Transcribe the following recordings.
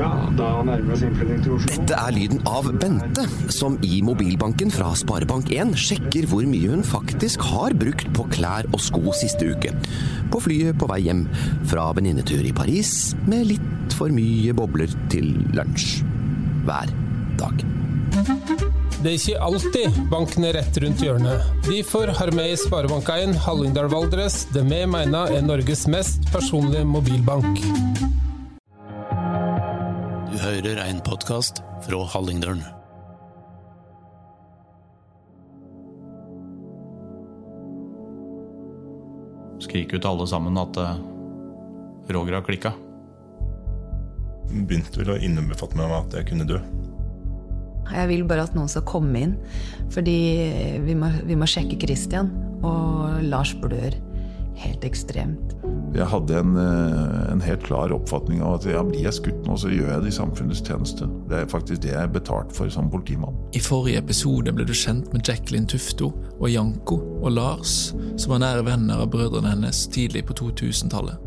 Ja, da nærmer vi oss innflytting til Oslo. Dette er lyden av Bente, som i mobilbanken fra Sparebank1 sjekker hvor mye hun faktisk har brukt på klær og sko siste uke. På flyet på vei hjem fra venninnetur i Paris med litt for mye bobler til lunsj. Hver dag. Det er ikke alltid banken er rett rundt hjørnet. Derfor har vi i Sparebank1 Hallingdal Valdres det vi mener er Norges mest personlige mobilbank. Hører en podkast fra Hallingdølen. Skrik ut alle sammen at eh, Roger har klikka. Begynte vel å innbefatte meg at jeg kunne dø. Jeg vil bare at noen skal komme inn, fordi vi må, vi må sjekke Christian. Og Lars blør helt ekstremt. Jeg hadde en, eh, en, helt klar oppfatning av at ja, blir jeg skutt nå, så gjør jeg det i samfunnets tjeneste. Det er faktisk det jeg er betalt for som politimann. I forrige episode ble du kjent med Jacqueline Tufto og Janko og Lars, som var nære venner av brødrene hennes tidlig på 2000-tallet.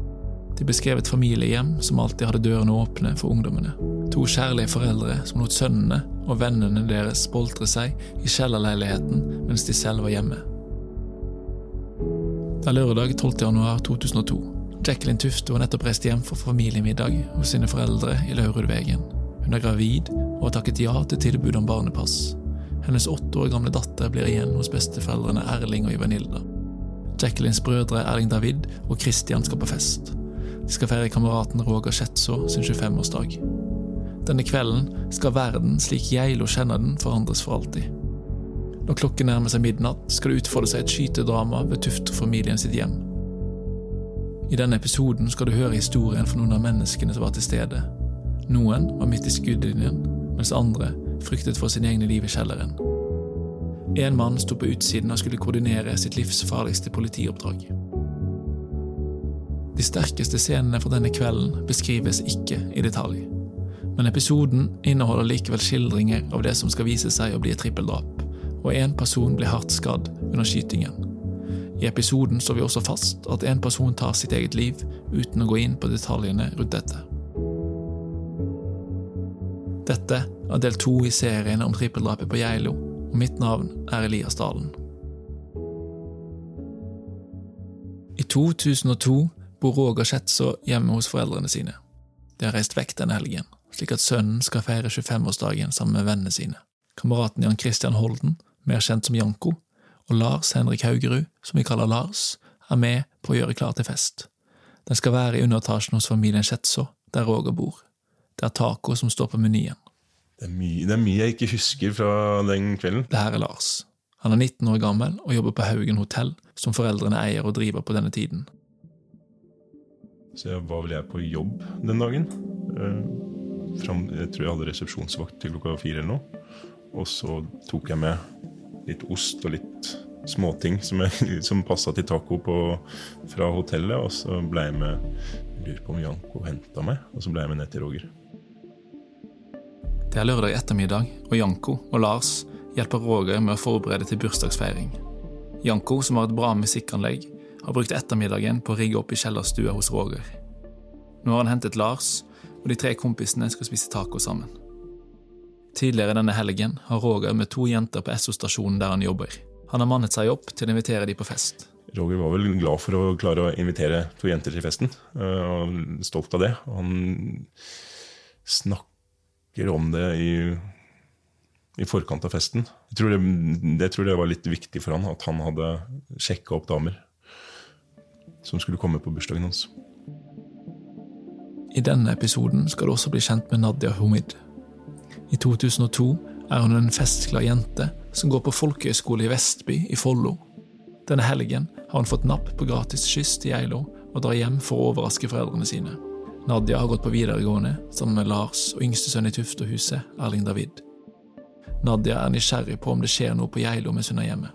De beskrev et familiehjem som alltid hadde dørene åpne for ungdommene. To kjærlige foreldre som lot sønnene og vennene deres boltre seg i kjellerleiligheten mens de selv var hjemme. Det er lørdag 12. januar 2002. Jacqueline Tufte har nettopp reist hjem for familiemiddag hos sine foreldre i Laurudvegen. Hun er gravid og har takket ja til tilbud om barnepass. Hennes åtte år gamle datter blir igjen hos besteforeldrene Erling og Ivanilda. Jacquelines brødre Erling David og Christian skal på fest. De skal feire kameraten Roger Schetzo sin 25-årsdag. Denne kvelden skal verden slik Geilo kjenner den, forandres for alltid. Når klokken nærmer seg midnatt, skal det utfolde seg et skytedrama ved Tufte-familien sitt hjem. I denne episoden skal du høre historien fra noen av menneskene som var til stede. Noen var midt i skuddlinjen, mens andre fryktet for sin egne liv i kjelleren. En mann sto på utsiden og skulle koordinere sitt livs farligste politioppdrag. De sterkeste scenene fra denne kvelden beskrives ikke i detalj, men episoden inneholder likevel skildringer av det som skal vise seg å bli et trippeldrap og én person ble hardt skadd under skytingen. I episoden står vi også fast at en person tar sitt eget liv, uten å gå inn på detaljene rundt dette. Dette er del to i serien om trippeldrapet på Geilo, og mitt navn er Elias Dalen. I 2002 bor Roger Schetså hjemme hos foreldrene sine. De har reist vekk denne helgen, slik at sønnen skal feire 25-årsdagen sammen med vennene sine. Kameraten Jan Christian Holden mer kjent som Janko, og Lars Henrik Haugerud, som vi kaller Lars, er med på å gjøre klar til fest. Den skal være i underetasjen hos familien Kjetso, der Roger bor. Det er taco som står på menyen. Det er, mye, det er mye jeg ikke husker fra den kvelden. Det her er Lars. Han er 19 år gammel og jobber på Haugen hotell, som foreldrene eier og driver på denne tiden. Så jeg var vel jeg på jobb den dagen. Eh, jeg tror jeg hadde resepsjonsvakt til klokka fire eller noe. Og så tok jeg med litt ost og litt småting som, jeg, som passa til taco på, fra hotellet. Og så ble jeg med jeg lurer på om Janko henta meg, og så ble jeg med ned til Roger. Det er lørdag ettermiddag, og Janko og Lars hjelper Roger med å forberede til bursdagsfeiring. Janko, som har et bra musikkanlegg, har brukt ettermiddagen på å rigge opp i kjellerstua hos Roger. Nå har han hentet Lars, og de tre kompisene skal spise taco sammen. Tidligere denne helgen har Roger med to jenter på Esso-stasjonen der han jobber. Han har mannet seg opp til å invitere de på fest. Roger var vel glad for å klare å invitere to jenter til festen, eh, og stolt av det. Han snakker om det i, i forkant av festen. Jeg tror det, det tror det var litt viktig for han at han hadde sjekka opp damer som skulle komme på bursdagen hans. I denne episoden skal du også bli kjent med Nadia Humid. I 2002 er hun en festglad jente som går på folkehøyskole i Vestby i Follo. Denne helgen har hun fått napp på gratis skyss til Geilo og drar hjem for å overraske foreldrene sine. Nadia har gått på videregående sammen med Lars og yngste sønn i Tuftehuset, Erling David. Nadia er nysgjerrig på om det skjer noe på Geilo mens hun er hjemme.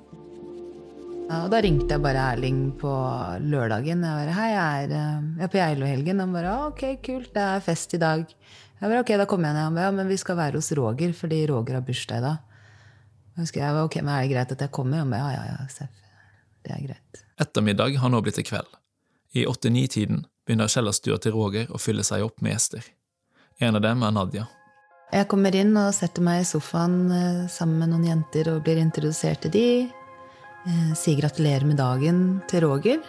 Ja, og da ringte jeg bare Erling på lørdagen. Jeg bare 'Hei, jeg er, eh, jeg er på Geilo-helgen.' Han bare 'Ok, kult, det er fest i dag'. Jeg bare, ok, da kommer jeg ned. Han bare, ja, men vi skal være hos Roger, fordi Roger har bursdag da. Jeg jeg bare, ok, men Er det greit at jeg kommer? Han ja, ja, ja, Seff. Det er greit. Ettermiddag har nå blitt til kveld. I åtte-ni-tiden begynner kjellerstua til Roger å fylle seg opp med gjester. En av dem er Nadia. Jeg kommer inn og setter meg i sofaen eh, sammen med noen jenter og blir introdusert til de. Eh, sier gratulerer med dagen til Roger.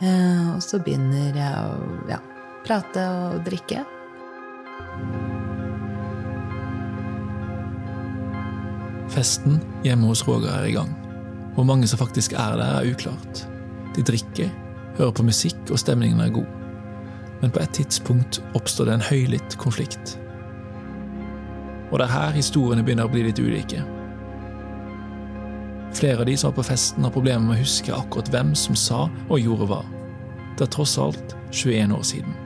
Eh, og så begynner jeg å ja, prate og drikke. Festen hjemme hos Roger er i gang. Hvor mange som faktisk er der, er uklart. De drikker, hører på musikk, og stemningen er god. Men på et tidspunkt oppstår det en høylytt konflikt. Og det er her historiene begynner å bli litt ulike. Flere av de som var på festen, har problemer med å huske akkurat hvem som sa og gjorde hva. Det er tross alt 21 år siden.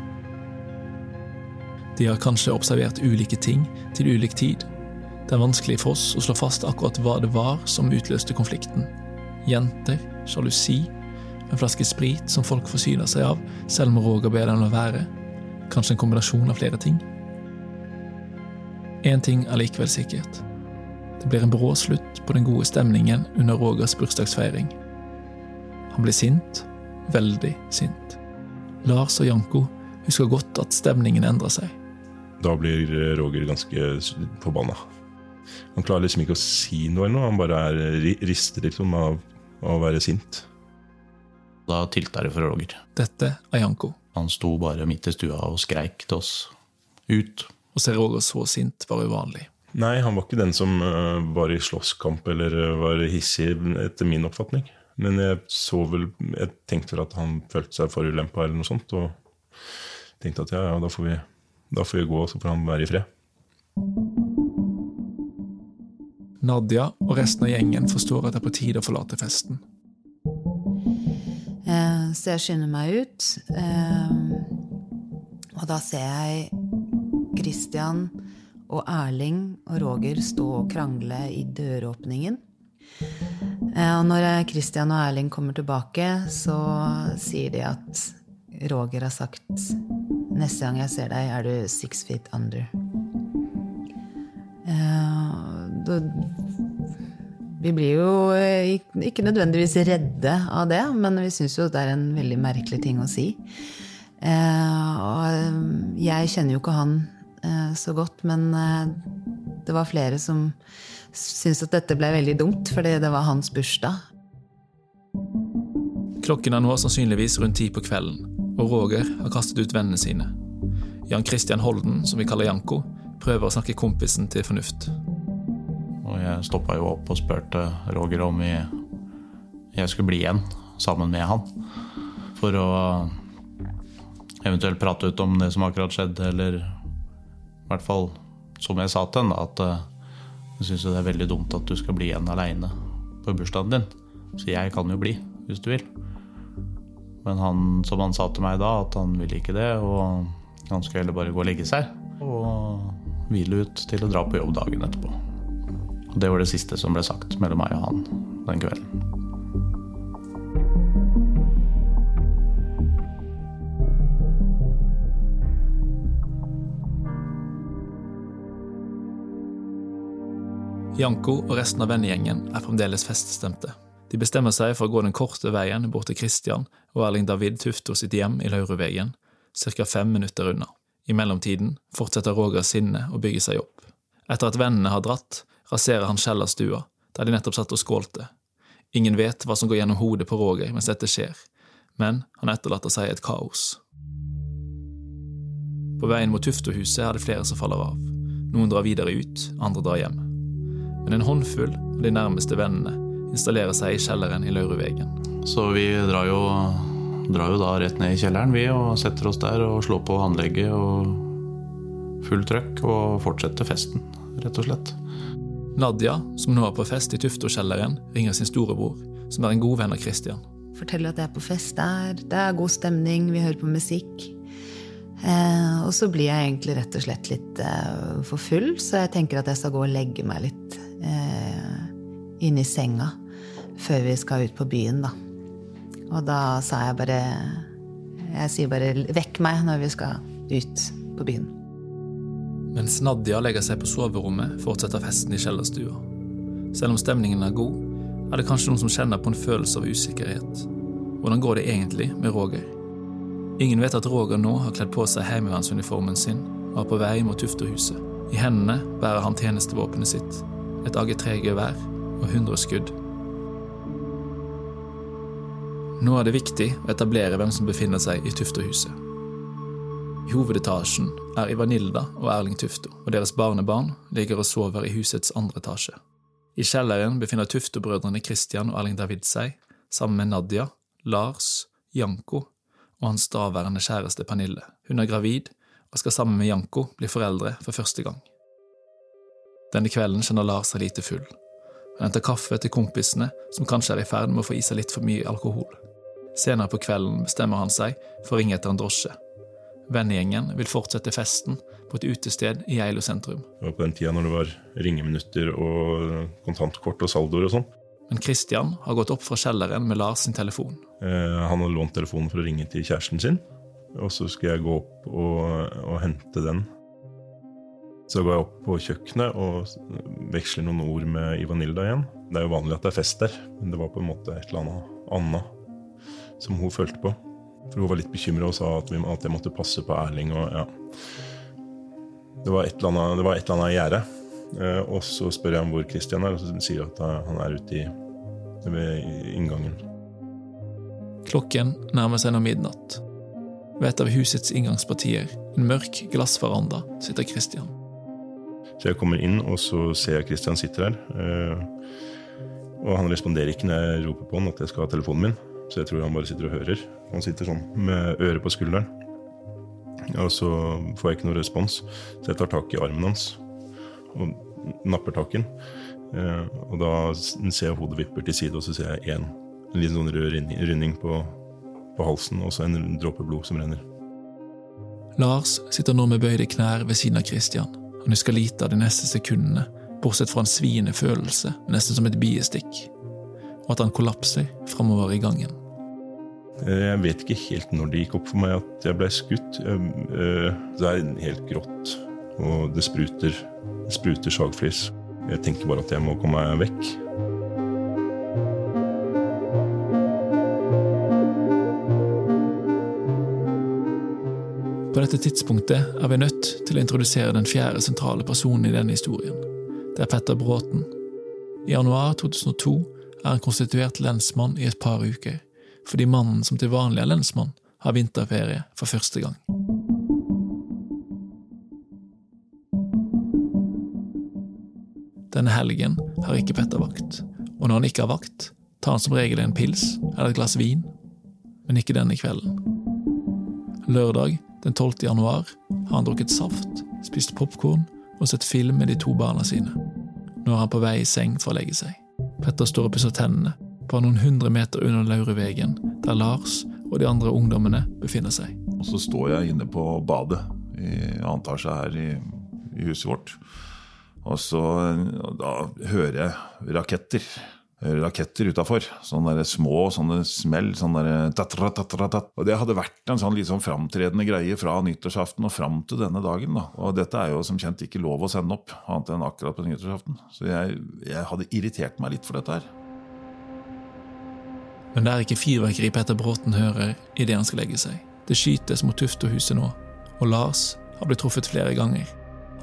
De har kanskje observert ulike ting til ulik tid. Det er vanskelig for oss å slå fast akkurat hva det var som utløste konflikten. Jenter, sjalusi, en flaske sprit som folk forsyner seg av, selv om Roger ber dem la være. Kanskje en kombinasjon av flere ting. Én ting er likevel sikkert. Det blir en brå slutt på den gode stemningen under Rogers bursdagsfeiring. Han blir sint, veldig sint. Lars og Janko husker godt at stemningen endrer seg. Da blir Roger ganske forbanna. Han klarer liksom ikke å si noe, eller noe. han bare er, rister liksom av, av å være sint. Da tilta det for Roger. Dette er Janko. Han sto bare midt i stua og skreik til oss. Ut. Å se Roger så sint var uvanlig. Nei, han var ikke den som uh, var i slåsskamp eller uh, var hissig, etter min oppfatning. Men jeg så vel Jeg tenkte vel at han følte seg forulempa eller noe sånt. Og tenkte at ja, ja, da får vi, da får vi gå, så får han være i fred. Nadia og resten av gjengen forstår at det er på tide å forlate festen. Eh, så jeg skynder meg ut. Eh, og da ser jeg Christian og Erling og Roger stå og krangle i døråpningen. Eh, og når Christian og Erling kommer tilbake, så sier de at Roger har sagt Neste gang jeg ser deg, er du six feet under. Vi blir jo ikke nødvendigvis redde av det, men vi syns jo det er en veldig merkelig ting å si. Og jeg kjenner jo ikke han så godt, men det var flere som syntes at dette ble veldig dumt, fordi det var hans bursdag. Klokken er nå sannsynligvis rundt ti på kvelden, og Roger har kastet ut vennene sine. Jan Christian Holden, som vi kaller Janko, prøver å snakke kompisen til fornuft. Og jeg stoppa jo opp og spurte Roger om jeg skulle bli igjen sammen med han. For å eventuelt prate ut om det som akkurat skjedde, eller i hvert fall som jeg sa til henne, at jeg syns det er veldig dumt at du skal bli igjen aleine på bursdagen din. Så jeg kan jo bli, hvis du vil. Men han, som han sa til meg da, at han ville ikke det, og han skulle heller bare gå og legge seg. Og hvile ut til å dra på jobb dagen etterpå. Og det var det siste som ble sagt mellom meg og han den kvelden. Janko og resten av vennegjengen er fremdeles feststemte. De bestemmer seg for å gå den korte veien bort til Christian og Erling David Tufto sitt hjem i Laurevegen, ca. fem minutter unna. I mellomtiden fortsetter Roger sinne å bygge seg opp. Etter at vennene har dratt, raserer han Kjellerstua, der de nettopp satt og skålte. Ingen vet hva som går gjennom hodet på Roger mens dette skjer, men han etterlater seg et kaos. På veien mot Tuftohuset er det flere som faller av. Noen drar videre ut, andre drar hjem. Men en håndfull av de nærmeste vennene installerer seg i kjelleren i Laurevegen. Så vi drar jo, drar jo da rett ned i kjelleren, vi, og setter oss der og slår på anlegget og full trøkk og fortsetter festen, rett og slett. Nadia, som nå er på fest i Tufto-kjelleren, ringer sin storebror, som er en god venn av Christian. Forteller at jeg er på fest der, det er god stemning, vi hører på musikk. Eh, og så blir jeg egentlig rett og slett litt eh, for full, så jeg tenker at jeg skal gå og legge meg litt eh, inn i senga før vi skal ut på byen, da. Og da sa jeg bare Jeg sier bare 'vekk meg' når vi skal ut på byen. Mens Nadia legger seg på soverommet, fortsetter festen i kjellerstua. Selv om stemningen er god, er det kanskje noen som kjenner på en følelse av usikkerhet. Hvordan går det egentlig med Roger? Ingen vet at Roger nå har kledd på seg heimevernsuniformen sin og er på vei mot Tufterhuset. I hendene bærer han tjenestevåpenet sitt, et AG3-gevær og 100 skudd. Nå er det viktig å etablere hvem som befinner seg i Tufterhuset. I hovedetasjen er Ivanilda og Erling Tufto, og deres barnebarn ligger og sover i husets andre etasje. I kjelleren befinner Tufto-brødrene Christian og Erling David seg, sammen med Nadia, Lars, Janko og hans daværende kjæreste Pernille. Hun er gravid og skal sammen med Janko bli foreldre for første gang. Denne kvelden kjenner Lars seg lite full. Han henter kaffe til kompisene, som kanskje er i ferd med å få i seg litt for mye alkohol. Senere på kvelden bestemmer han seg for å ringe etter en drosje. Vennegjengen vil fortsette festen på et utested i Geilo sentrum. Det var på den tida når det var ringeminutter og kontantkort og saldoer og sånn. Men Christian har gått opp fra kjelleren med Lars sin telefon. Eh, han hadde lånt telefonen for å ringe til kjæresten sin, og så skulle jeg gå opp og, og hente den. Så går jeg opp på kjøkkenet og veksler noen ord med Ivanilda igjen. Det er jo vanlig at det er fest der, men det var på en måte et eller annet annet som hun følte på. For hun var litt bekymra og sa at, vi, at, jeg måtte passe på Erling. og ja. Det var et eller annet, det var et eller i gjerdet. Eh, og så spør jeg om hvor Christian er, og så sier jeg at han er ute i, ved inngangen. Klokken nærmer seg nå midnatt. Ved et av husets inngangspartier, en mørk glassveranda, sitter Christian. Så jeg kommer inn, og så ser jeg Christian sitter her. Eh, og han responderer ikke når jeg roper på han at jeg skal ha telefonen min. Så jeg tror han bare sitter og hører. Han sitter sånn med øret på skulderen. Og så får jeg ikke noe respons, så jeg tar tak i armen hans og napper tak i den. Eh, og da ser jeg hodet vipper til side, og så ser jeg én en liten sånn rød rynning på, på halsen, og så en dråpe blod som renner. Lars sitter nå med bøyde knær ved siden av Christian. Han husker lite av de neste sekundene, bortsett fra en sviende følelse, nesten som et biestikk, og at han kollapser framover i gangen. Eh, jeg vet ikke helt når det gikk opp for meg at jeg ble skutt. Eh, det er helt grått, og det spruter, det spruter sagflis. Jeg tenker bare at jeg må komme meg vekk. På dette tidspunktet er vi nødt til å introdusere den fjerde sentrale personen i denne historien. Det er Petter Bråten. I januar 2002 er han konstituert lensmann i et par uker, fordi mannen som til vanlig er lensmann, har vinterferie for første gang. Denne helgen har ikke Petter vakt, og når han ikke har vakt, tar han som regel en pils eller et glass vin, men ikke denne kvelden. Lørdag den 12. januar har han drukket saft, spist popkorn og sett film med de to barna sine. Nå er han på vei i seng for å legge seg. Petter står og pusser tennene, bare noen hundre meter under Laurevegen, der Lars og de andre ungdommene befinner seg. Og så står jeg inne på badet i annen etasje her i, i huset vårt. Og så da hører jeg raketter. Hører raketter utafor. Sånne der små sånne smell. Sånne der. Og det hadde vært en sånn sånn framtredende greie fra nyttårsaften og fram til denne dagen. Da. Og dette er jo som kjent ikke lov å sende opp, annet enn akkurat på nyttårsaften. Så jeg, jeg hadde irritert meg litt for dette her. Men det er ikke fyrverkeri Petter Bråten hører idet han skal legge seg. Det skytes mot Tuftohuset nå, og Lars har blitt truffet flere ganger.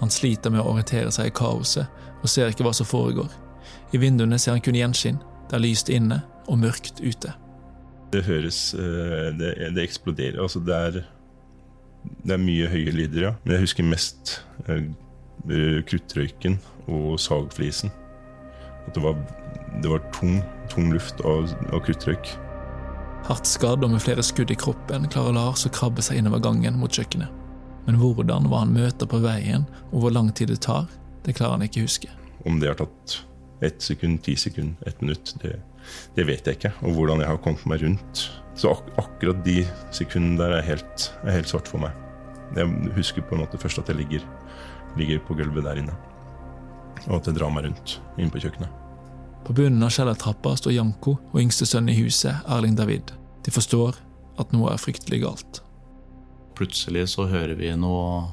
Han sliter med å orientere seg i kaoset og ser ikke hva som foregår. I vinduene ser han kun gjenskinn. Det er lyst inne og mørkt ute. Det høres eh, Det, det eksploderer. Altså, det er, det er mye høye lyder, ja. Men jeg husker mest eh, kruttrøyken og sagflisen. At det var, det var tung, tung luft og av kruttrøyk. Hardt skadd og med flere skudd i kroppen klarer Lars å krabbe seg innover gangen mot kjøkkenet. Men hvordan, hva han møter på veien, og hvor lang tid det tar, det klarer han ikke huske. Om det har tatt ett sekund, ti sekund, ett minutt, det, det, vet jeg ikke. Og hvordan jeg har kommet meg rundt. Så ak akkurat de sekundene der er helt, er helt, svart for meg. Jeg husker på en måte først at jeg ligger, ligger på gulvet der inne. Og at jeg drar meg rundt inn på kjøkkenet. På bunnen av kjellertrappa står Janko og yngste sønn i huset, Erling David. De forstår at noe er fryktelig galt. Plutselig så hører vi noe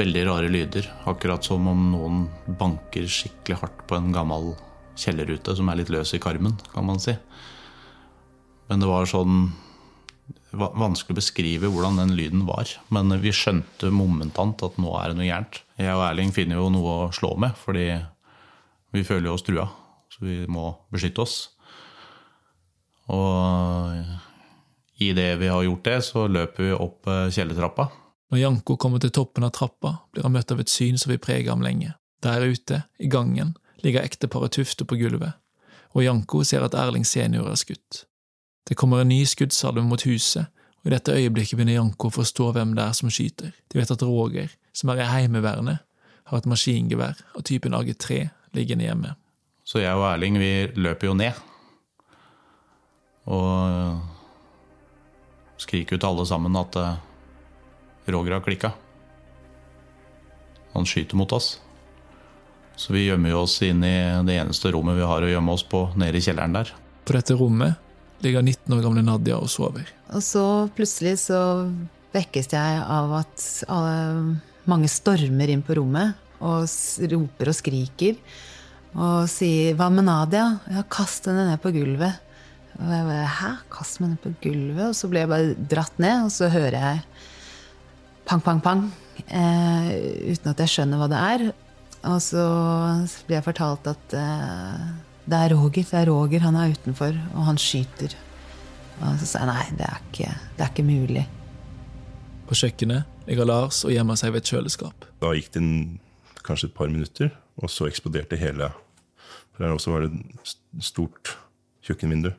veldig rare lyder. Akkurat som om noen banker skikkelig hardt på en gammel kjellerrute som er litt løs i karmen, kan man si. Men det var sånn vanskelig å beskrive hvordan den lyden var. Men vi skjønte momentant at nå er det noe gærent. Jeg og Erling finner jo noe å slå med, fordi vi føler oss trua. Så vi må beskytte oss. Og idet vi har gjort det, så løper vi opp eh, kjellertrappa. Når Janko kommer til toppen av trappa, blir han møtt av et syn som vil prege ham lenge. Der ute, i gangen, ligger ekteparet Tufte på gulvet, og Janko ser at Erling senior er skutt. Det kommer en ny skuddsalve mot huset, og i dette øyeblikket begynner Janko å forstå hvem det er som skyter. De vet at Roger, som er i Heimevernet, har et maskingevær av typen AG3 liggende hjemme. Så jeg og Erling vi løper jo ned. Og skriker ut alle sammen at eh, Roger har klikka. Han skyter mot oss. Så vi gjemmer jo oss inn i det eneste rommet vi har å gjemme oss på, nede i kjelleren der. På dette rommet ligger 19 år gamle Nadia og sover. Og så plutselig så vekkes jeg av at alle, mange stormer inn på rommet og roper og skriker. Og sier 'hva med Nadia?' Ja, kast henne ned på gulvet. Og jeg bare 'hæ? Kast meg ned på gulvet?' Og så ble jeg bare dratt ned, og så hører jeg pang, pang, pang. Eh, uten at jeg skjønner hva det er. Og så blir jeg fortalt at eh, det er Roger, det er Roger, han er utenfor, og han skyter. Og så sa jeg nei, det er ikke, det er ikke mulig. På kjøkkenet ligger Lars og gjemmer seg ved et kjøleskap. Da gikk det en, kanskje et par minutter, og så eksploderte hele For der også var det et stort kjøkkenvindu.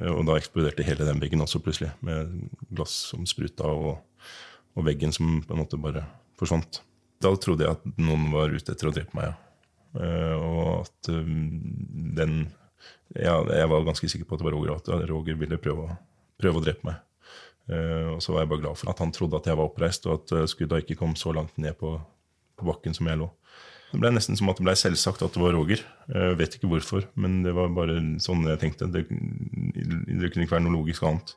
Eh, Og da eksploderte hele den veggen også plutselig, med glass som spruta, og, og veggen som på en måte bare forsvant. Da trodde jeg at noen var ute etter å drepe meg, ja. Eh, Og at um, den ja, Jeg var ganske sikker på at det var Roger, at Roger ville prøve, prøve å drepe meg. Eh, Og så var jeg bare glad for at han trodde at jeg var oppreist, og at eh, skudda ikke kom så langt ned på, på bakken som jeg lå. Det ble nesten som at det ble selvsagt at det var Roger. Jeg vet ikke hvorfor, men det var bare sånn jeg tenkte. Det, det kunne ikke være noe logisk annet.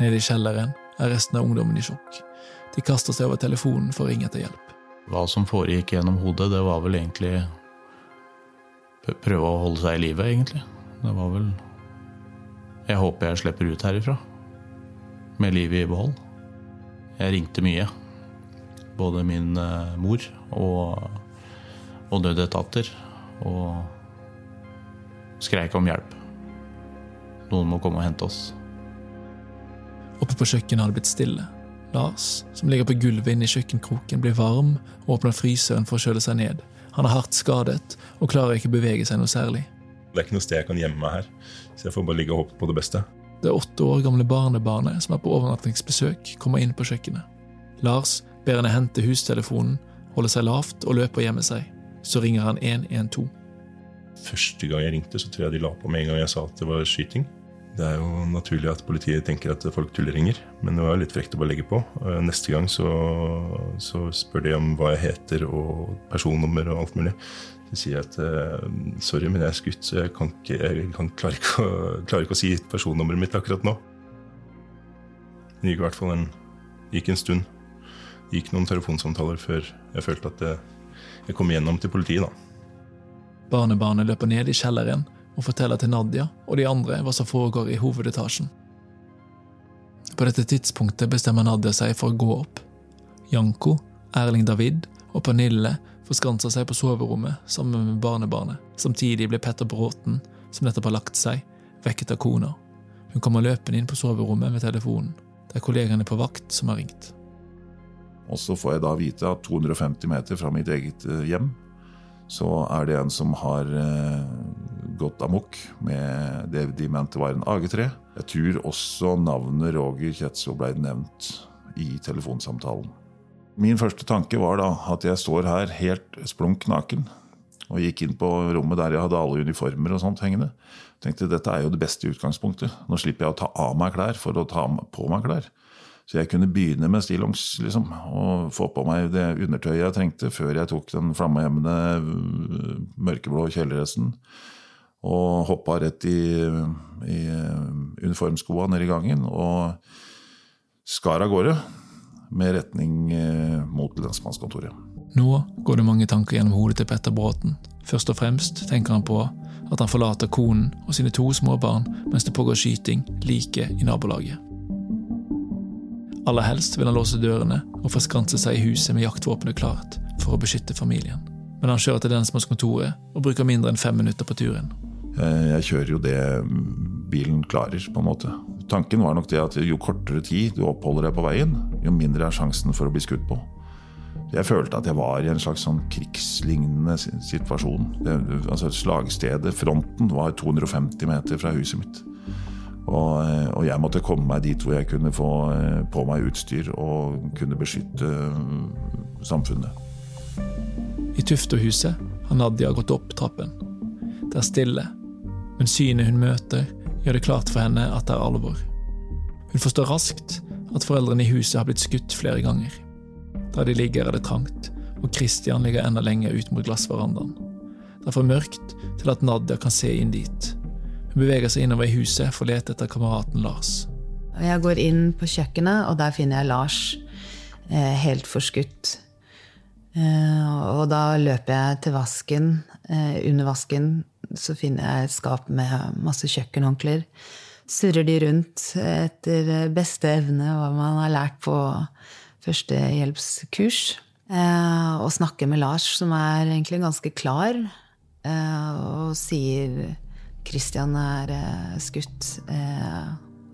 Nede i kjelleren er resten av ungdommen i sjokk. De kaster seg over telefonen for å ringe etter hjelp. Hva som foregikk gjennom hodet, det var vel egentlig Prøve å holde seg i live, egentlig. Det var vel Jeg håper jeg slipper ut herifra. Med livet i behold. Jeg ringte mye. Både min eh, mor og, og nødetater. Og skreik om hjelp. Noen må komme og hente oss. Oppe på kjøkkenet har det blitt stille. Lars, som ligger på gulvet inne i kjøkkenkroken, blir varm og åpner fryseren for å kjøle seg ned. Han er hardt skadet og klarer ikke å bevege seg noe særlig. Det er ikke noe sted jeg kan gjemme meg her, så jeg får bare ligge og håpe på det beste. Det åtte år gamle barnebarnet som er på overnattingsbesøk, kommer inn på kjøkkenet. Lars ber henne hente hustelefonen, holde seg lavt og løpe og gjemme seg. Så ringer han 112. Første gang jeg ringte, så tror jeg de la på med en gang jeg sa at det var skyting. Det er jo naturlig at politiet tenker at folk tulleringer, men det var litt frekt å bare legge på. Eh, Neste gang så, så spør de om hva jeg heter og personnummer og alt mulig. Så sier jeg at eh, sorry, men jeg er skutt, så jeg, kan ikke, jeg kan, klarer, ikke å, klarer ikke å si personnummeret mitt akkurat nå. Det gikk i hvert fall en, gikk en stund. Det gikk noen telefonsamtaler før jeg følte at jeg, jeg kom gjennom til politiet. da. Barnebarnet løper ned i kjelleren og forteller til Nadia og de andre hva som foregår i hovedetasjen. På dette tidspunktet bestemmer Nadia seg for å gå opp. Janko, Erling David og Pernille forskanser seg på soverommet sammen med barnebarnet. Samtidig blir Petter Bråten, som nettopp har lagt seg, vekket av kona. Hun kommer løpende inn på soverommet med telefonen. Det er kollegaene på vakt som har ringt. Og så får jeg da vite at 250 meter fra mitt eget eh, hjem, så er det en som har eh, gått amok med det de mente var en AG3. Jeg tror også navnet Roger Kjetso ble nevnt i telefonsamtalen. Min første tanke var da at jeg står her helt splunk naken, og gikk inn på rommet der jeg hadde alle uniformer og sånt hengende. Tenkte dette er jo det beste utgangspunktet. Nå slipper jeg å ta av meg klær for å ta på meg klær. Så jeg kunne begynne med stillongs liksom, og få på meg det undertøyet jeg trengte før jeg tok den flammehemmende øh, mørkeblå kjeledressen og hoppa rett i, i uniformskoa ned i gangen og skar av gårde med retning eh, mot lensmannskontoret. Nå går det mange tanker gjennom hodet til Petter Bråten. Først og fremst tenker han på at han forlater konen og sine to små barn mens det pågår skyting like i nabolaget. Aller helst vil han låse dørene og forskanse seg i huset med jaktvåpenet klart for å beskytte familien. Men han kjører til lensmannskontoret og bruker mindre enn fem minutter på turen. Jeg kjører jo det bilen klarer, på en måte. Tanken var nok det at jo kortere tid du oppholder deg på veien, jo mindre er sjansen for å bli skutt på. Jeg følte at jeg var i en slags sånn krigslignende situasjon. Det, altså Slagstedet, fronten, var 250 meter fra huset mitt. Og, eh, og jeg måtte komme meg dit hvor jeg kunne få eh, på meg utstyr og kunne beskytte eh, samfunnet. I Tuftohuset har Nadia gått opp trappen. Det er stille, men synet hun møter, gjør det klart for henne at det er alvor. Hun forstår raskt at foreldrene i huset har blitt skutt flere ganger. Der de ligger er det trangt, og Christian ligger enda lenger ut mot glassverandaen. Det er for mørkt til at Nadia kan se inn dit. Hun beveger seg innover i huset for å lete etter kameraten Lars. Jeg går inn på kjøkkenet, og der finner jeg Lars eh, helt forskutt. Eh, og da løper jeg til vasken. Eh, under vasken så finner jeg et skap med masse kjøkkenhåndklær. Surrer de rundt etter beste evne, hva man har lært på førstehjelpskurs. Eh, og snakker med Lars, som er egentlig ganske klar, eh, og sier Christian er eh, skutt.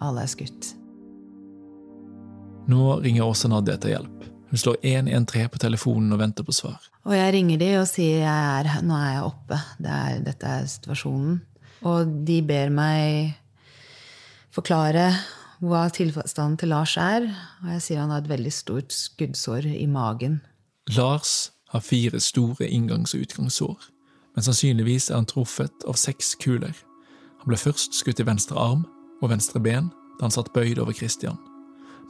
Alle er skutt. Nå ringer også Nadia etter hjelp. Hun slår 113 på telefonen og venter på svar. Og jeg ringer de og sier jeg er, nå er jeg oppe. Det er, dette er situasjonen. Og de ber meg forklare hva tilstanden til Lars er. Og jeg sier han har et veldig stort skuddsår i magen. Lars har fire store inngangs- og utgangssår, men sannsynligvis er han truffet av seks kuler. Han ble først skutt i venstre arm og venstre ben da han satt bøyd over Christian.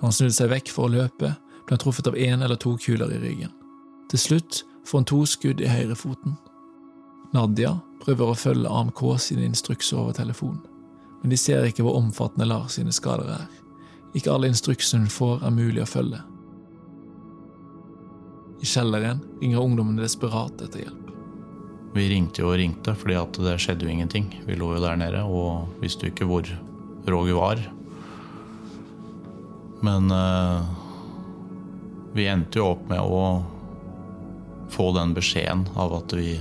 Da han snudde seg vekk for å løpe, ble han truffet av én eller to kuler i ryggen. Til slutt får han to skudd i høyrefoten. Nadia prøver å følge AMK sine instrukser over telefonen, men de ser ikke hvor omfattende Lars sine skader er. Ikke alle instruksene hun får, er mulig å følge. I kjelleren ringer ungdommene desperat etter hjelp. Vi ringte og ringte, fordi at det skjedde jo ingenting. Vi lå jo der nede og visste jo ikke hvor Roger var. Men eh, vi endte jo opp med å få den beskjeden av at vi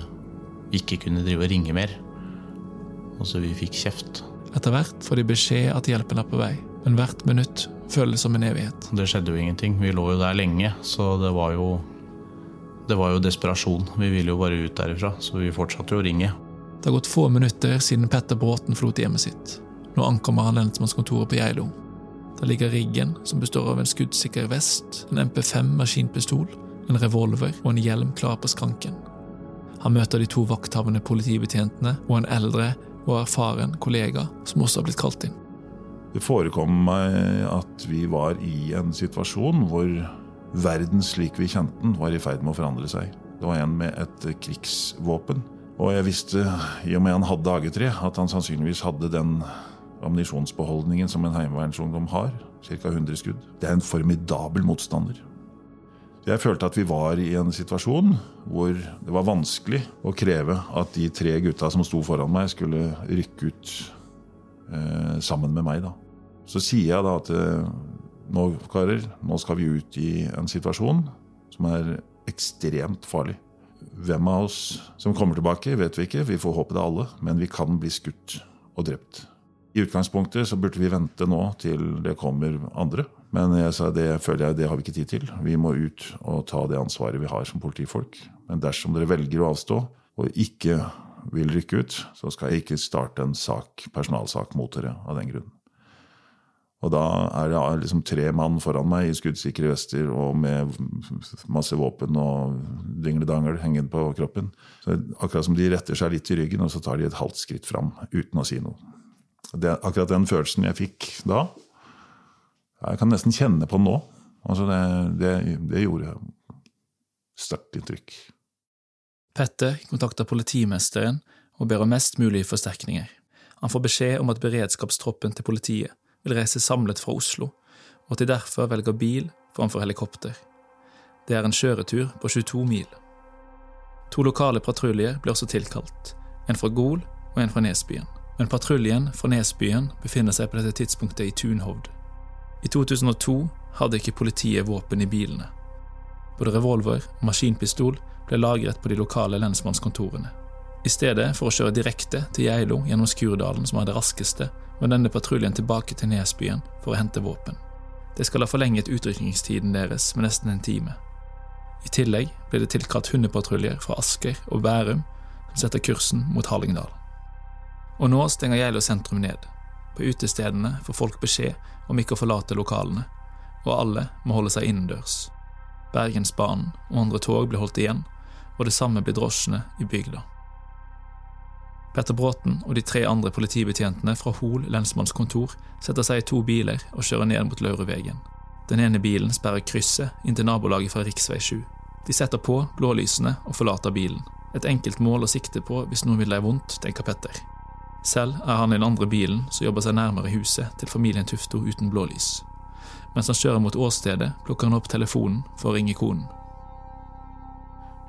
ikke kunne drive og ringe mer. Og så vi fikk kjeft. Etter hvert får de beskjed at hjelpen er på vei, men hvert minutt føles som en evighet. Det skjedde jo ingenting. Vi lå jo der lenge, så det var jo Det var jo desperasjon. Vi ville jo bare ut derifra, så vi fortsatte jo å ringe. Det har gått få minutter siden Petter Bråten forlot hjemmet sitt. Nå ankommer han lensmannskontoret på Geilo. Der ligger riggen, som består av en skuddsikker vest, en MP5 maskinpistol, en revolver og en hjelm klar på skranken. Han møter de to vakthavende politibetjentene og en eldre og erfaren kollega som også har blitt kalt inn. Det forekom meg at vi var i en situasjon hvor verden slik vi kjente den, var i ferd med å forandre seg. Det var en med et krigsvåpen. Og jeg visste, i og med han hadde AG3, at han sannsynligvis hadde den ammunisjonsbeholdningen som en heimevernsungdom har. Ca. 100 skudd. Det er en formidabel motstander. Jeg følte at vi var i en situasjon hvor det var vanskelig å kreve at de tre gutta som sto foran meg, skulle rykke ut eh, sammen med meg. da. Så sier jeg da at eh, nå, karer, nå skal vi ut i en situasjon som er ekstremt farlig. Hvem av oss som kommer tilbake, vet vi ikke. Vi får håpe det er alle. Men vi kan bli skutt og drept. I utgangspunktet så burde vi vente nå til det kommer andre. Men jeg sa det føler jeg det har vi ikke tid til. Vi må ut og ta det ansvaret vi har som politifolk. Men dersom dere velger å avstå og ikke vil rykke ut, så skal jeg ikke starte en sak, personalsak mot dere av den grunn. Og da er det liksom tre mann foran meg i skuddsikre vester og med masse våpen og dingledangel hengende på kroppen. Så akkurat som de retter seg litt i ryggen, og så tar de et halvt skritt fram uten å si noe. Det, akkurat den følelsen jeg fikk da, jeg kan nesten kjenne på nå. Altså det, det, det gjorde sterkt inntrykk. Petter kontakter politimesteren og ber om mest mulig forsterkninger. Han får beskjed om at beredskapstroppen til politiet vil reise samlet fra Oslo, og at de derfor velger bil framfor helikopter. Det er en kjøretur på 22 mil. To lokale patruljer blir også tilkalt, en fra Gol og en fra Nesbyen. Men patruljen fra Nesbyen befinner seg på dette tidspunktet i Tunhovd. I 2002 hadde ikke politiet våpen i bilene. Både revolver og maskinpistol ble lagret på de lokale lensmannskontorene. I stedet for å kjøre direkte til Geilo gjennom Skurdalen, som var det raskeste, var denne patruljen tilbake til Nesbyen for å hente våpen. Det skal ha forlenget utrykningstiden deres med nesten en time. I tillegg ble det tilkalt hundepatruljer fra Asker og Bærum som setter kursen mot Hallingdal. Og nå stenger Geilo sentrum ned. På utestedene får folk beskjed om ikke å forlate lokalene, og alle må holde seg innendørs. Bergensbanen og andre tog blir holdt igjen, og det samme blir drosjene i bygda. Petter Bråten og de tre andre politibetjentene fra Hol lensmannskontor setter seg i to biler og kjører ned mot Laurevegen. Den ene bilen sperrer krysset inn til nabolaget fra rv. 7. De setter på blålysene og forlater bilen. Et enkelt mål å sikte på hvis noen vil deg vondt, tenker Petter. Selv er han i den andre bilen som jobber seg nærmere huset til familien Tufto uten blålys. Mens han kjører mot åstedet, plukker han opp telefonen for å ringe konen.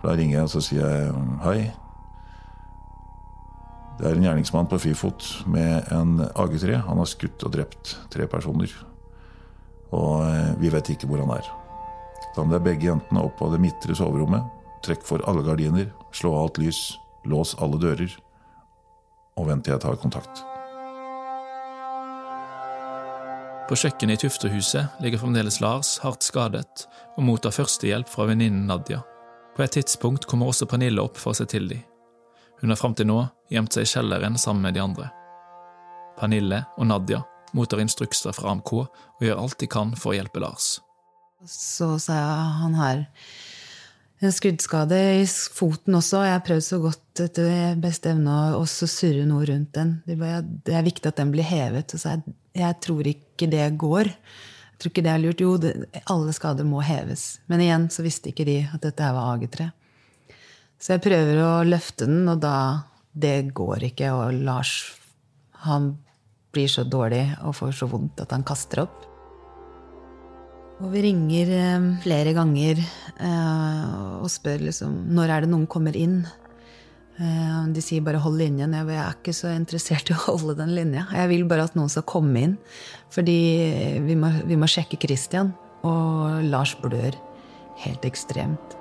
Da ringer jeg og så sier jeg hei. Det er en gjerningsmann på frifot med en AG3. Han har skutt og drept tre personer. Og eh, vi vet ikke hvor han er. Da må dere begge jentene opp av det midtre soverommet. Trekk for alle gardiner, slå av alt lys, lås alle dører, og vent til jeg tar kontakt. På kjøkkenet i Tuftehuset ligger fremdeles Lars hardt skadet og mottar førstehjelp fra venninnen Nadia. På et tidspunkt kommer også Pernille opp for å se til dem. Hun har fram til nå gjemt seg i kjelleren sammen med de andre. Pernille og Nadia mottar instrukser fra AMK og gjør alt de kan for å hjelpe Lars. Så sa jeg han har en skuddskade i foten også, og jeg har prøvd så godt etter beste evne å surre noe rundt den. Det er viktig at den blir hevet. Så jeg, jeg tror ikke det går. Jeg tror ikke det er lurt. Jo, det, alle skader må heves. Men igjen så visste ikke de at dette var AG3. Så jeg prøver å løfte den, og da Det går ikke. Og Lars, han blir så dårlig og får så vondt at han kaster opp. Og vi ringer eh, flere ganger eh, og spør liksom når er det noen kommer inn. Eh, de sier bare 'hold linjen'. Jeg er ikke så interessert i å holde den linja. Jeg vil bare at noen skal komme inn. Fordi vi må, vi må sjekke Christian, og Lars blør helt ekstremt.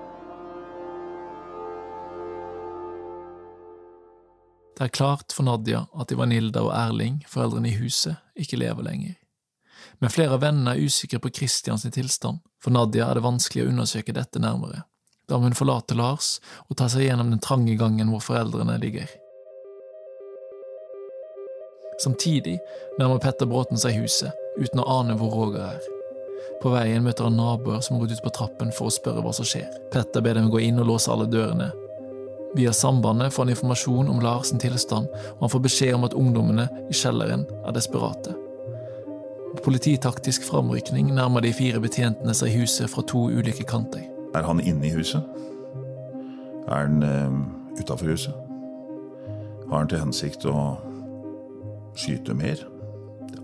Det er klart for Nadia at Ivanilda og Erling, foreldrene i huset, ikke lever lenger. Men flere av vennene er usikre på Christians tilstand. For Nadia er det vanskelig å undersøke dette nærmere. Da må hun forlate Lars og ta seg gjennom den trange gangen hvor foreldrene ligger. Samtidig nærmer Petter Bråten seg huset, uten å ane hvor Roger er. På veien møter han naboer som gått ut på trappen for å spørre hva som skjer. Petter ber dem gå inn og låse alle dørene, Via sambandet får han informasjon om Lars' tilstand, og han får beskjed om at ungdommene i kjelleren er desperate. Polititaktisk framrykning nærmer de fire betjentene seg huset fra to ulike kanter. Er han inne i huset? Er han uh, utafor huset? Har han til hensikt å skyte mer?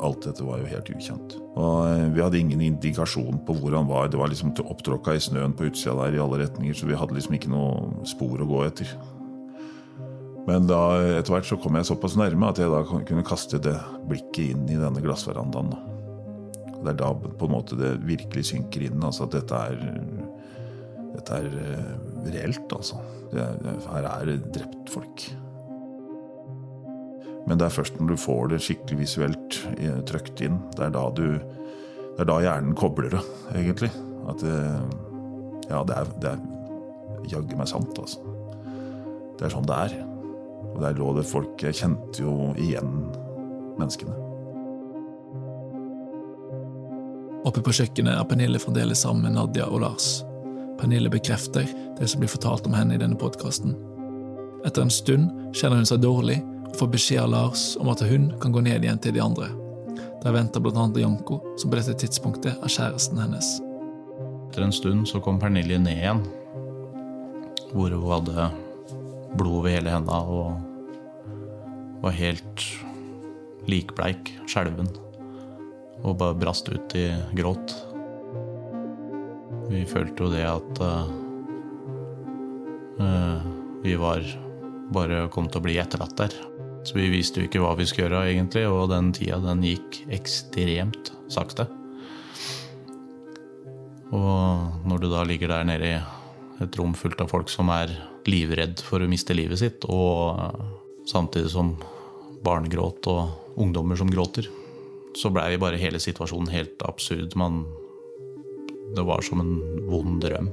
Alt dette var jo helt ukjent. Og eh, Vi hadde ingen indikasjon på hvor han var. Det var liksom opptråkka i snøen på utsida der i alle retninger, så vi hadde liksom ikke noe spor å gå etter. Men da etter hvert så kom jeg såpass nærme at jeg da kunne kaste det blikket inn i denne glassverandaen. Det er da på en måte det virkelig synker inn, altså at dette er, dette er eh, reelt, altså. Det, her er det drept folk. Men det er først når du får det skikkelig visuelt eh, trøkt inn, det er da du Det er da hjernen kobler det, egentlig. At det, Ja, det er, er jaggu meg sant, altså. Det er sånn det er. Og der lå det folk Jeg kjente jo igjen menneskene. Oppe på kjøkkenet er Pernille fremdeles sammen med Nadia og Lars. Pernille bekrefter det som blir fortalt om henne i denne podkasten. Etter en stund kjenner hun seg dårlig og får beskjed av Lars om at hun kan gå ned igjen til de andre. Der venter annet Janko, som på dette tidspunktet er kjæresten hennes. Etter en stund så kom Pernille ned igjen, hvor hun hadde blod over hele henda og var helt likbleik, skjelven, og bare brast ut i gråt. Vi følte jo det at uh, vi var bare kom til å bli etterlatt der. Så vi visste jo ikke hva vi skulle gjøre, egentlig, og den tida den gikk ekstremt sakte. Og når du da ligger der nede i et rom fullt av folk som er livredd for å miste livet sitt, og samtidig som barnegråt og ungdommer som gråter, så blei vi bare hele situasjonen helt absurd. Man Det var som en vond drøm.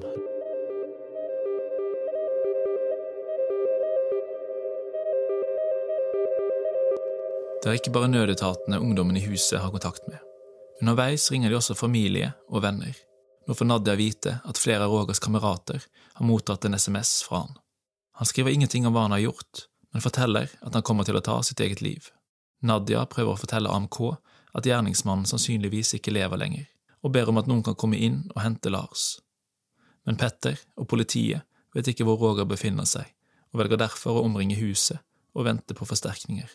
Det er ikke bare nødetatene ungdommen i huset har kontakt med. Underveis ringer de også familie og venner. Nå får Nadia vite at flere av Rogers kamerater har mottatt en SMS fra han. Han skriver ingenting om hva han har gjort, men forteller at han kommer til å ta sitt eget liv. Nadia prøver å fortelle AMK at gjerningsmannen sannsynligvis ikke lever lenger, og ber om at noen kan komme inn og hente Lars. Men Petter og politiet vet ikke hvor Roger befinner seg, og velger derfor å omringe huset og vente på forsterkninger.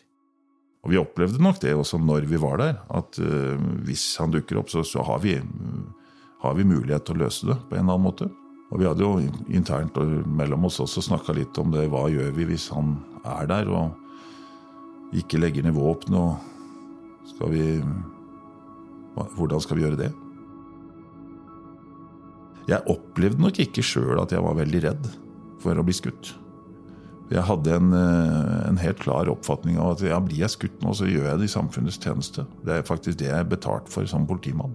Og vi opplevde nok det også når vi var der, at uh, hvis han dukker opp, så, så har, vi, har, vi, mulighet til å løse det på en eller annen måte. Og vi hadde jo internt og mellom oss også snakka litt om det. Hva gjør vi hvis han er der og ikke legger ned våpen? Og skal vi Hvordan skal vi gjøre det? Jeg opplevde nok ikke sjøl at jeg var veldig redd for å bli skutt. Jeg hadde en, eh, en, helt klar oppfatning av at ja, blir jeg skutt nå, så gjør jeg det i samfunnets tjeneste. Det er faktisk det jeg er betalt for som politimann.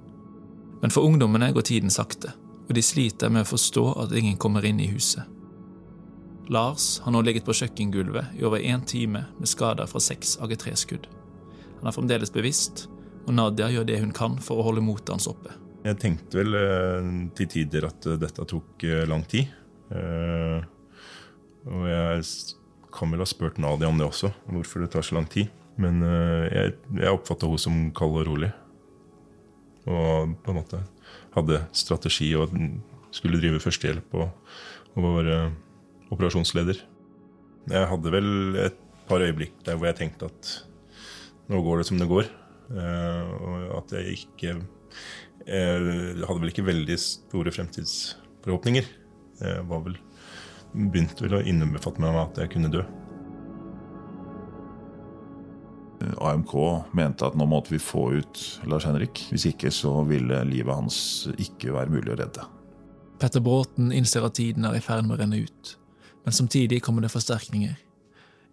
Men for ungdommene går tiden sakte, og de sliter med å forstå at ingen kommer inn i huset. Lars har nå ligget på kjøkkengulvet i over én time med skader fra seks AG3-skudd. Han er fremdeles bevisst, og Nadia gjør det hun kan for å holde motet hans oppe. Jeg tenkte vel eh, til tider at dette tok eh, lang tid. Og jeg kan vel ha spurt Nadia om det også, hvorfor det tar så lang tid. Men jeg, jeg oppfatta henne som kald og rolig. Og på en måte hadde strategi og skulle drive førstehjelp og, og være operasjonsleder. Jeg hadde vel et par øyeblikk der hvor jeg tenkte at nå går det som det går. Uh, og at jeg ikke Jeg hadde vel ikke veldig store fremtidsforhåpninger. Jeg var vel begynte vel å innbefatte meg at jeg kunne dø. AMK mente at nå måtte vi få ut Lars Henrik. Hvis ikke så ville livet hans ikke være mulig å redde. Petter Bråten innser at tiden er i ferd med å renne ut, men samtidig kommer det forsterkninger.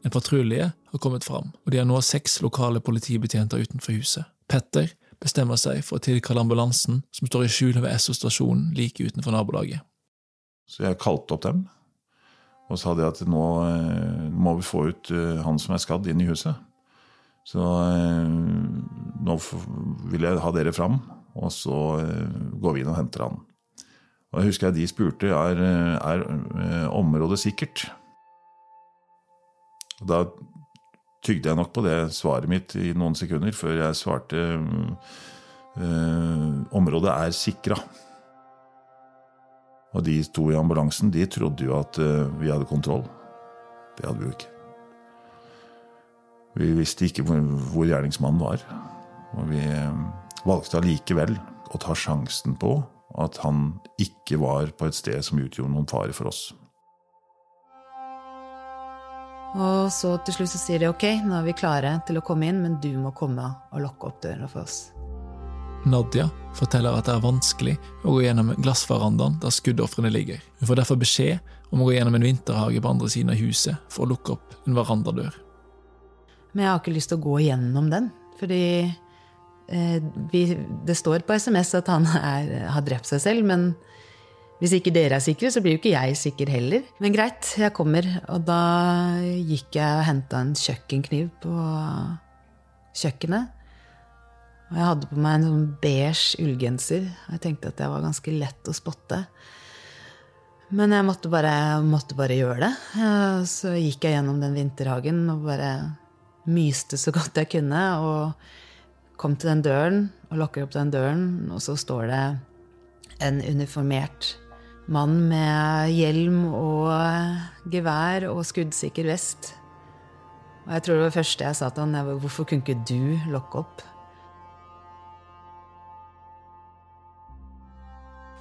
En patrulje har kommet fram, og de har nå seks lokale politibetjenter utenfor huset. Petter bestemmer seg for å tilkalle ambulansen, som står i skjul ved Esso stasjonen like utenfor nabolaget. Så jeg kalte opp dem, og sa det at nå eh, må vi få ut eh, han som er skadd, inn i huset. Så eh, nå vil jeg ha dere fram, og så går vi inn og henter han. Og jeg husker jeg de spurte er, er området sikkert. Og da tygde jeg nok på det svaret mitt i noen sekunder før jeg svarte området er sikra. Og de to i ambulansen de trodde jo at uh, vi hadde kontroll. Det hadde vi jo ikke. Vi visste ikke hvor, gjerningsmannen var. Og vi uh, valgte allikevel å ta sjansen på at han ikke var på et sted som utgjorde noen fare for oss. Og så til slutt så sier de ok, nå er vi klare til å komme inn, men du må komme og lukke opp døra for oss. Nadia forteller at det er vanskelig å gå gjennom glassverandaen der skuddofrene ligger. Hun får derfor beskjed om å gå gjennom en vinterhage på andre siden av huset for å lukke opp en verandadør. Men jeg har ikke lyst til å gå gjennom den, fordi eh, vi, det står på SMS at han er, har drept seg selv, men hvis ikke dere er sikre, så blir jo ikke jeg sikker heller. Men greit, jeg kommer. Og da gikk jeg og henta en kjøkkenkniv på kjøkkenet. Og jeg hadde på meg en sånn beige ullgenser. Jeg tenkte at det var ganske lett å spotte. Men jeg måtte bare, måtte bare gjøre det. Så gikk jeg gjennom den vinterhagen og bare myste så godt jeg kunne. Og kom til den døren og lukker opp den døren, og så står det en uniformert mann med hjelm og gevær og skuddsikker vest. Og jeg tror det var første jeg sa til han, var hvorfor kunne ikke du lokke opp?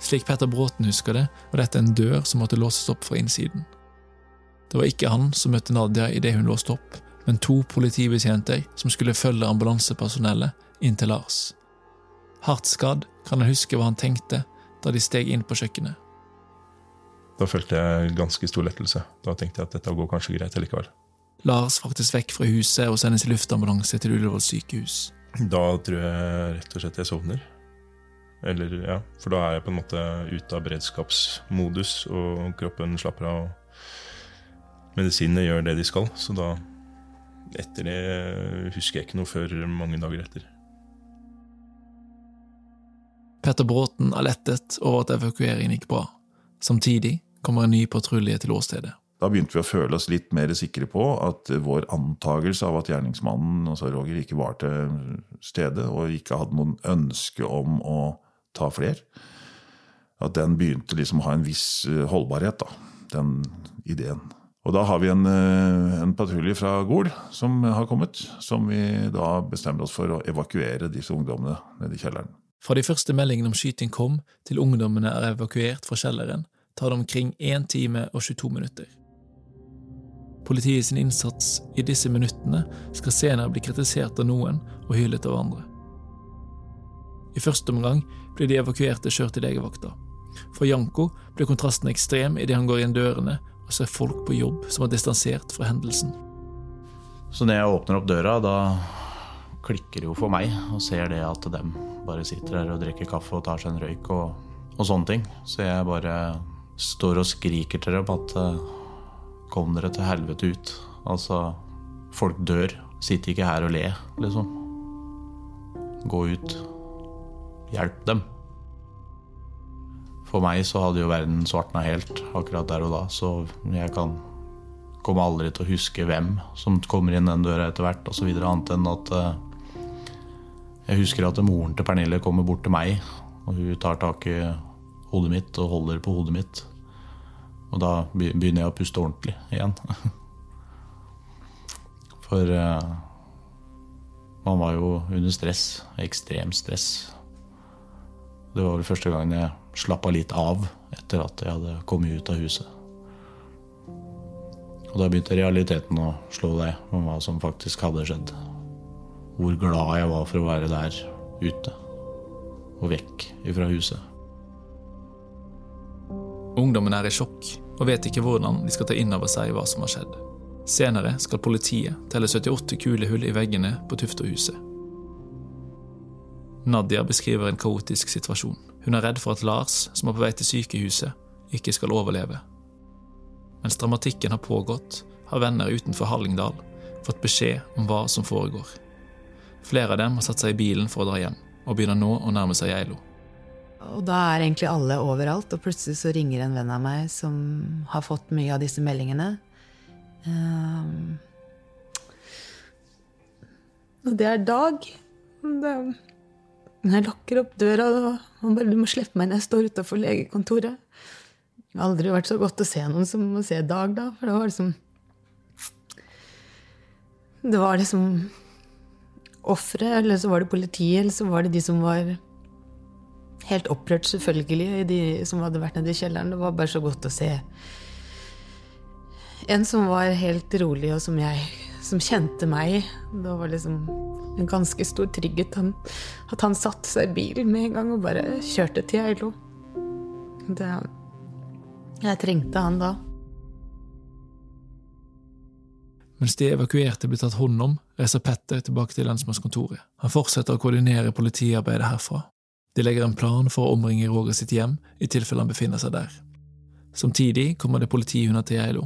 Slik Petter Bråten husker det, var dette en dør som måtte låses opp fra innsiden. Det var ikke han som møtte Nadia idet hun låste opp, men to politibetjenter som skulle følge ambulansepersonellet inn til Lars. Hardt skadd kan han huske hva han tenkte da de steg inn på kjøkkenet. Da følte jeg ganske stor lettelse. Da tenkte jeg at dette går kanskje greit likevel. Lars fraktes vekk fra huset og sendes i luftambulanse til Ullevål sykehus. Da tror jeg rett og slett jeg sovner. Eller, ja, For da er jeg på en måte ute av beredskapsmodus, og kroppen slapper av. og Medisinene gjør det de skal, så da Etter det husker jeg ikke noe før mange dager etter. Petter Bråten er lettet over at evakueringen gikk bra. Samtidig kommer en ny patrulje til åstedet. Da begynte vi å føle oss litt mer sikre på at vår antakelse av at gjerningsmannen, altså Roger, ikke var til stede og ikke hadde noen ønske om å ta flere, at den begynte liksom å ha en viss eh, holdbarhet, da, den ideen. Og da har vi en, eh, en patrulje fra Gol som har kommet, som vi da bestemmer oss for å evakuere disse ungdommene nede i kjelleren. Fra de første meldingene om skyting kom, til ungdommene er evakuert fra kjelleren, tar det omkring 1 time og 22 minutter. Politiet sin innsats i disse minuttene skal senere bli kritisert av noen og hyllet av andre. I første omgang blir de evakuerte kjørt til legevakta. For Janko blir kontrasten ekstrem idet han går inn dørene og ser folk på jobb som er distansert fra hendelsen. Så når jeg åpner opp døra, da klikker jo for meg og ser det at dem bare sitter her og drikker kaffe og tar seg en røyk og, og sånne ting. Så jeg bare står og skriker til dem at eh, kom dere til helvete ut. Altså, folk dør. Sitt ikke her og le, liksom. Gå ut. Hjelp dem. For meg så hadde jo verden svartna helt akkurat der og da, så jeg kan kommer aldri til å huske hvem som kommer inn den døra etter hvert, osv. Annet enn at uh, jeg husker at moren til Pernille kommer bort til meg, og hun tar tak i hodet mitt og holder på hodet mitt. Og da begynner jeg å puste ordentlig igjen. For uh, man var jo under stress. Ekstremt stress. Det var vel første gang jeg slappa litt av etter at jeg hadde kommet ut av huset. Og da begynte realiteten å slå deg om hva som faktisk hadde skjedd. Hvor glad jeg var for å være der ute. Og vekk ifra huset. Ungdommen er i sjokk og vet ikke hvordan de skal ta inn over seg hva som har skjedd. Senere skal politiet telle 78 kulehull i veggene på Tufterhuset. Nadia beskriver en kaotisk situasjon. Hun er redd for at Lars, som er på vei til sykehuset, ikke skal overleve. Mens dramatikken har pågått, har venner utenfor Hallingdal fått beskjed om hva som foregår. Flere av dem har satt seg i bilen for å dra hjem, og begynner nå å nærme seg Geilo. Og da er egentlig alle overalt, og plutselig så ringer en venn av meg som har fått mye av disse meldingene. Um, og det er Dag. Det, jeg lukker opp døra og han bare 'Du må slippe meg når jeg står utafor legekontoret'. Det har aldri vært så godt å se noen som å se Dag da, for det var liksom Det var liksom offeret, eller så var det politiet, eller så var det de som var helt opprørt, selvfølgelig, de som hadde vært nede i kjelleren. Det var bare så godt å se en som var helt rolig, og som jeg som kjente meg. Det var liksom en ganske stor trygghet han, at han satte seg i bilen med en gang og bare kjørte til Geilo. Jeg trengte han da. Mens de evakuerte blir tatt hånd om, reiser Petter tilbake til lensmannskontoret. Han fortsetter å koordinere politiarbeidet herfra. De legger en plan for å omringe Roger sitt hjem, i tilfelle han befinner seg der. Samtidig kommer det politihunder til Geilo.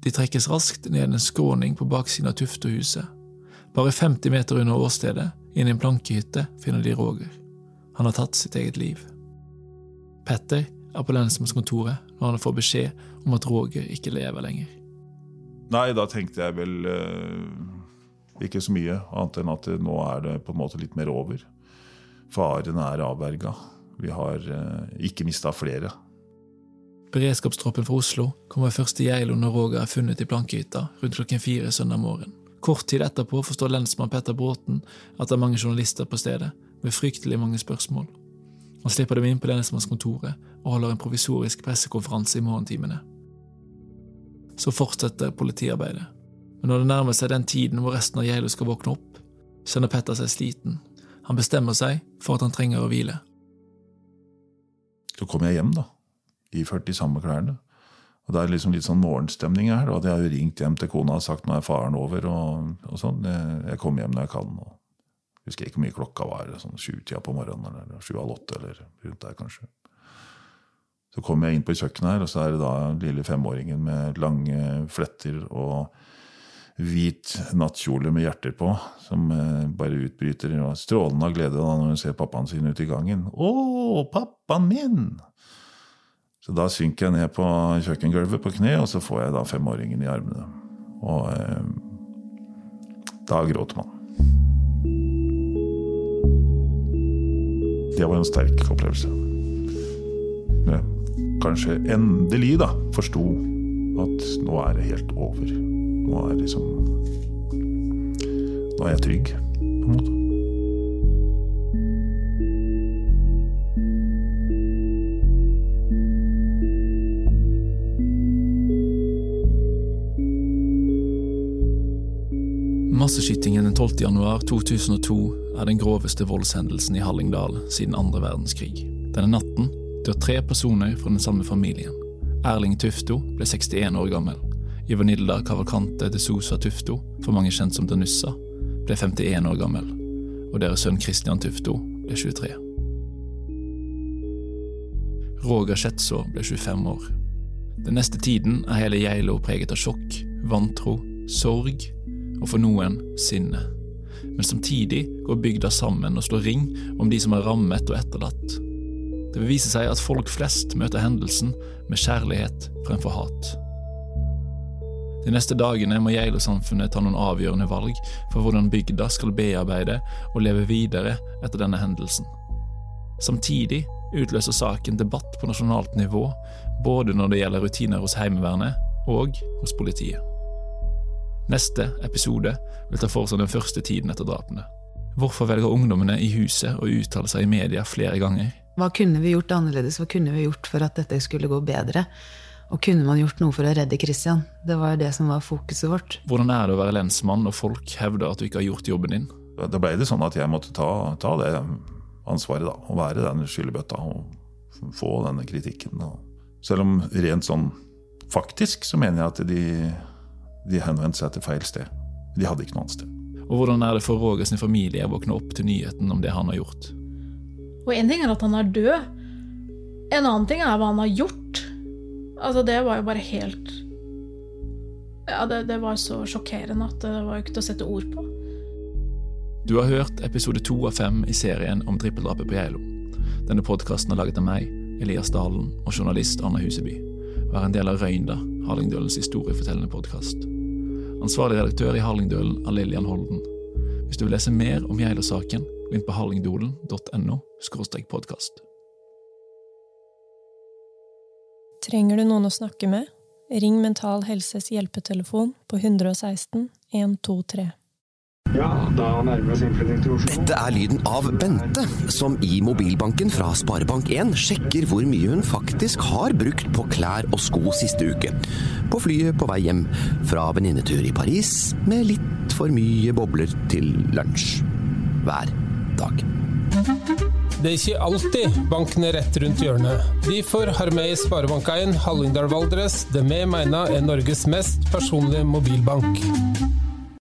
De trekkes raskt ned en skråning på baksiden av Tuftehuset. Bare 50 meter under åstedet, i en plankehytte, finner de Roger. Han har tatt sitt eget liv. Petter er på lensmannskontoret når han får beskjed om at Roger ikke lever lenger. Nei, da tenkte jeg vel eh, ikke så mye, annet enn at nå er det på en måte litt mer over. Faren er avverga. Vi har eh, ikke mista flere. Beredskapstroppen fra Oslo kommer først til Geilo når Roger er funnet i plankehytta rundt klokken fire søndag morgen. Kort tid etterpå forstår lensmann Petter Bråten at det er mange journalister på stedet, med fryktelig mange spørsmål. Han slipper dem inn på lensmannskontoret og holder en provisorisk pressekonferanse i morgentimene. Så fortsetter politiarbeidet. Men når det nærmer seg den tiden hvor resten av Geilo skal våkne opp, kjenner Petter seg sliten. Han bestemmer seg for at han trenger å hvile. Så kom jeg hjem, da. Iført de samme klærne. Og Det er liksom litt sånn morgenstemning her. Og jeg jeg jo ringt hjem til kona og sagt nå er faren over. og, og sånn. Jeg kommer hjem når jeg kan. og husker ikke hvor mye klokka var. sånn Sjutida på morgenen eller sju-halv åtte. eller rundt der kanskje. Så kommer jeg inn på kjøkkenet her, og så er det da lille femåringen med lange fletter og hvit nattkjole med hjerter på, som eh, bare utbryter strålende av glede da når hun ser pappaen sin ute i gangen. 'Å, pappaen min!' Så da synker jeg ned på kjøkkengulvet på kne, og så får jeg da femåringen i armene. Og eh, da gråter man. Det var en sterk opplevelse. Jeg kanskje endelig da forsto at nå er det helt over. Nå er liksom Nå er jeg trygg, på en måte. Masseskytingen den 12. januar 2002 er den groveste voldshendelsen i Hallingdal siden andre verdenskrig. Denne natten dør tre personer fra den samme familien. Erling Tufto ble 61 år gammel. Ivanilda Cavalcante de Sosa Tufto, for mange kjent som Danussa, ble 51 år gammel. Og deres sønn Christian Tufto ble 23. Roger Schetzo ble 25 år. Den neste tiden er hele Geilo preget av sjokk, vantro, sorg og for noen sinne. Men samtidig går bygda sammen og slår ring om de som er rammet og etterlatt. Det vil vise seg at folk flest møter hendelsen med kjærlighet fremfor hat. De neste dagene må Geilo-samfunnet ta noen avgjørende valg for hvordan bygda skal bearbeide og leve videre etter denne hendelsen. Samtidig utløser saken debatt på nasjonalt nivå, både når det gjelder rutiner hos Heimevernet og hos politiet. Neste episode vil ta for seg den første tiden etter drapene. Hvorfor velger ungdommene i huset å uttale seg i media flere ganger? Hva kunne vi gjort annerledes? Hva kunne vi gjort for at dette skulle gå bedre? Og kunne man gjort noe for å redde Christian? Det var jo det som var fokuset vårt. Hvordan er det å være lensmann og folk hevder at du ikke har gjort jobben din? Da ble det sånn at jeg måtte ta, ta det ansvaret, da. Å være den skyllebøtta og få denne kritikken. Selv om rent sånn faktisk så mener jeg at de, de henvendte seg til feil sted. De hadde ikke noe annet sted. Og hvordan er det for Roger sin familie å våkne opp til nyheten om det han har gjort? Og én ting er at han er død. En annen ting er hva han har gjort. Altså, det var jo bare helt Ja, det, det var så sjokkerende at det var jo ikke til å sette ord på. Du har hørt episode to av fem i serien om trippeldrapet på Geilo. Denne podkasten er laget av meg, Elias Dalen, og journalist Anna Huseby, og er en del av Røynda, Hallingdølens historiefortellende podkast. Ansvarlig redaktør i Hallingdølen er Lillian Holden. Hvis du vil lese mer om Geilo-saken, gå inn på hallingdolen.no podkast. Trenger du noen å snakke med? Ring Mental Helses hjelpetelefon på 116 123. Ja, da nærmer vi oss innflytting til Oslo. Dette er lyden av Bente, som i mobilbanken fra Sparebank1 sjekker hvor mye hun faktisk har brukt på klær og sko siste uke. På flyet på vei hjem fra venninnetur i Paris med litt for mye bobler til lunsj. Hver dag. Det er ikke alltid banken er rett rundt hjørnet. Derfor har vi i Sparebank1 Hallingdal Valdres det vi mener er Norges mest personlige mobilbank.